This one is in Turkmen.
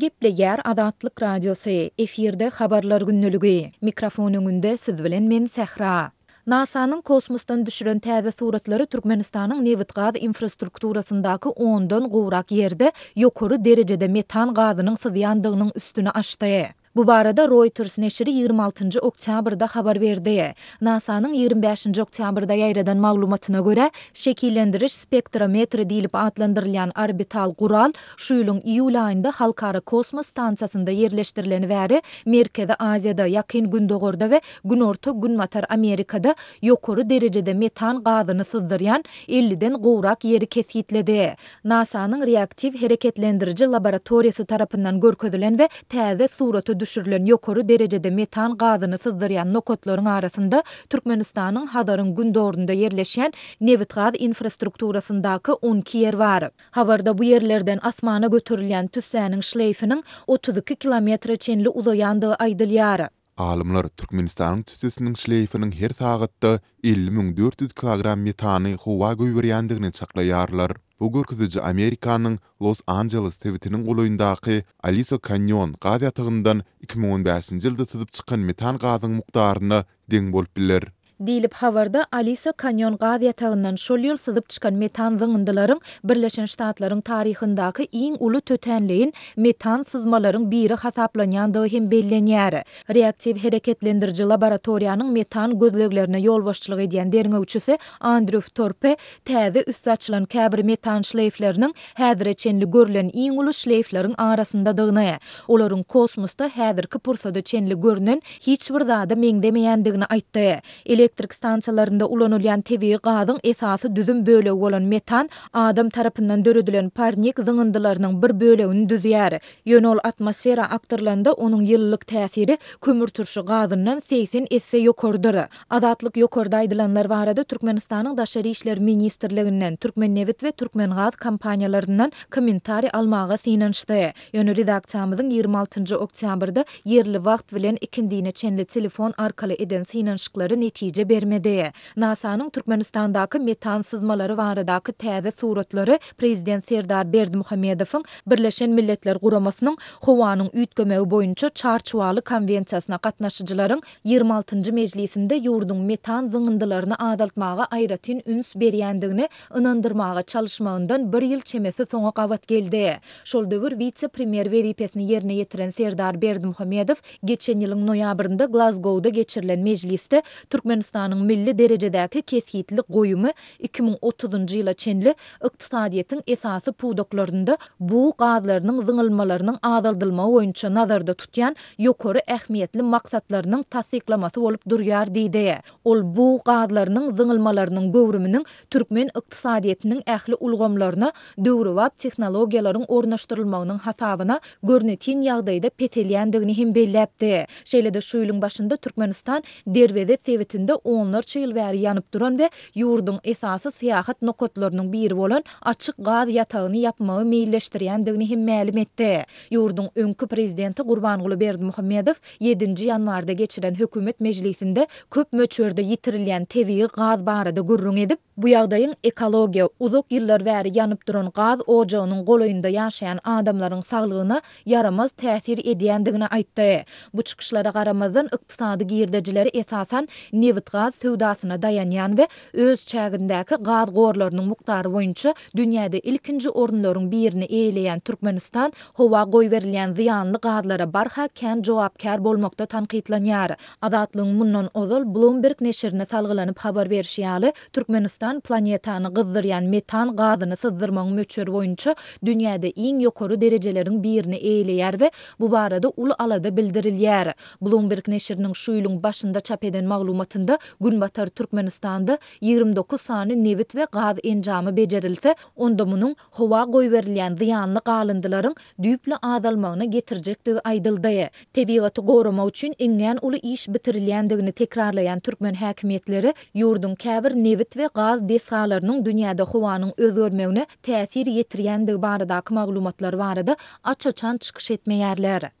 Gepleýär Azatlyk Radiosy, efirde Habarlar gündeligi, mikrofon öňünde siz bilen men Sähra. NASA-nyň kosmosdan düşüren täze suratlary Türkmenistanyň nebit-gaz infrastrukturasyndaky ondan gowrak ýerde ýokary derejede metan gazynyň syzýandygynyň üstüni açdy. Bu barada Reuters neşiri ýigrimi altynjy oktýabrda habar berdi. NASA-nyň ýigrimi bäşinji oktýabrda ýaýradan maglumatyna görä, şekillendiriş spektrometri diýlip atlandyrylýan orbital gural şu ýylyň iýul aýynda Halkara kosmos stansiýasynda ýerleşdirileni bäri Merkezi Aziýada, Ýakyn Gündogarda we Günorta-Günbatar Amerikada ýokary derejede metan gazyny syzdyrýan elliden gowrak ýeri kesgitledi. NASA-nyň reaktiw hereketlendiriji laboratoriýasy tarapyndan görkezilen we täze surata düşürilen ýokary derejede metan gazyny syzdyrýan nokatlaryň arasynda Türkmenistanyň Hazaryň gündorunda ýerleşýän nebitgaz infrastrukturasyndaky on iki ýer bar. Habarda bu ýerlerden asmana göterilýän tüssäniň şleýfiniň otuz iki kilometre çenli uzaýandygy aýdylýar. Alymlar Türkmenistanyň tüssesiniň şleýfiniň her sagatda elli müň dört ýüz kilogram metany howa goýberýändigini çaklaýarlar. Bu görkeziji Amerikanyň Los-Anjeles sebitiniň golaýyndaky Aliso Kanýon gaz ýatagyndan iki müň on bäşinji ýylda syzyp çykan metan gazyň mukdaryna deň bolup biler. Diýlip, habarda Alisa Kanýon gaz ýatagyndan şol ýyl syzyp çykan metan zyňyndylaryň Birleşen Ştatlaryň taryhyndaky iň uly tötänleýin metan syzmalaryň biri hasaplanýandygy hem bellenýär. Reaktiw hereketlendiriji laboratoriýanyň metan gözleglerine ýolbaşçylyk edýän derňewçisi Andrew Torpe Täze üsti açylan käbir metan şleýfleriniň häzire çenli görlen iň uly şleýfleriň arasyndadygyny, olaryň kosmosda häzirki pursada çenli görnen hiç bir zada meňzemeýändigini aýtdy. Elektrik stansiýalarynda ulanylýan tebigy gazyň esasy düzüm bölegi bolan metan adam tarapyndan döredilen parnik zyňyndylarynyň bir bölegini düzýär, ýöne ol atmosfera akdyrylanda onuň ýylylyk täsiri kömürturşy gazyndan segsen esse ýokarydyr. Azatlyk ýokarda aýdylanlar barada Türkmenistanyň Daşary işler ministrliginden, Türkmennebit we Türkmengaz kompaniýalaryndan kommentariý almaga synanyşdy. Ýöne redaksiýamyzyň ýigrimi altynjy oktýabrda ýerli wagt bilen ikindine çenli telefon arkaly eden synanyşyklary netije bermedi. NASA-nyň Türkmenistandaky metan syzmalary baradaky täze suratlary prezident Serdar Berdimuhamedowyň Birleşen Milletler Guramasynyň Howanyň üýtgemegi boýunça Çarçuwaly konwensiýasyna gatnaşyjylaryň ýigrimi altynjy mejlisinde ýurduň metan zyňyndylaryny azaltmaga aýratyn üns berýändigini ynandyrmaga çalyşmagyndan bir ýyl çemesi soňa gabat geldi. Şol döwür wise-premýer wezipesini ýerine ýetiren Serdar Berdimuhamedow geçen ýylyň noýabrynda Glazgowda geçirilen mejlisde Türkmenistanyň milli derejedäki kesgitli goýumy Iki müň otuzynjy ýyla çenli ykdysadyýetiň esasy pudaklarynda bug gazlarynyň zyňylmalarynyň azaldylmagy boýunça nazarda tutýan ýokary ähmiýetli maksatlarynyň tassyklamasy bolup durýar diýdi. Ol bug gazlarynyň zyňylmalarynyň göwrüminiň türkmen ykdysadyýetiniň ähli ulgamlaryna döwrebap tehnologiýalaryň ornaşdyrylmagynyň hasabyna görnetin ýagdaýda peselýändigini hem belläpdi. Şeýle-de şu ýylyň başynda Türkmenistan Derweze sebitinde onlarça ýyl bäri ýanyp duran we ýurduň esasy syýahat nokatlarynyň biri bolan açyk gaz ýatagyny ýapmagy meýilleşdirýändigini hem mälim etdi. Ýurduň öňki prezidenti Gurbanguly Berdimuhamedow ýedinji ýanwarda geçiren hökümet mejlisinde köp möçberde ýitirilýän tebigy gaz barada gürrüň edip, bu ýagdaýyň ekologiýa, uzak ýyllar bäri ýanyp duran gaz ojagynyň golaýynda ýaşaýan adamlaryň saglygyna ýaramaz täsir edýändigini aýtdy. Bu çykyşlara garamazdan, ykdysady girdejileri esasan nebit-gaz söwdasyna daýanýan we öz çägindäki gaz gorlarynyň mukdary boýunça dünýäde ilkinji orunlaryň birini eýeleýän Türkmenistan howa goýberilýän zyýanly gazlara barha kän jogapkär bolmakda tankytlanýar. Azatlygyň mundan ozal Bloomberg neşirine salgylanyp habar berşi ýaly, Türkmenistan planetany gyzdyrýan metan gazyny syzdyrmagyň möçberi boýunça dünýäde iň ýokary derejeleriň birini eýeleýär we bu barada uly alada bildirilýär. Bloomberg neşiriniň şu ýylyň başynda çap eden maglumatynda Günbatar Türkmenistanda ýigrimi dokuz sany nebit we gaz enjamy bejerilse, onda munuň howa goýberilýän zyýanly galyndylaryň düýpli azalmagyna getirjekdigi aýdyldy. Tebigaty goramak üçin iňňän uly iş bitirilýändigini tekrarlaýan türkmen häkimiýetleri ýurduň käbir nebit we gaz desgalarynyň dünýäde howanyň özgermegine täsir ýetirýändigi baradaky maglumatlar barada aç-açan çykyş etmeýärler.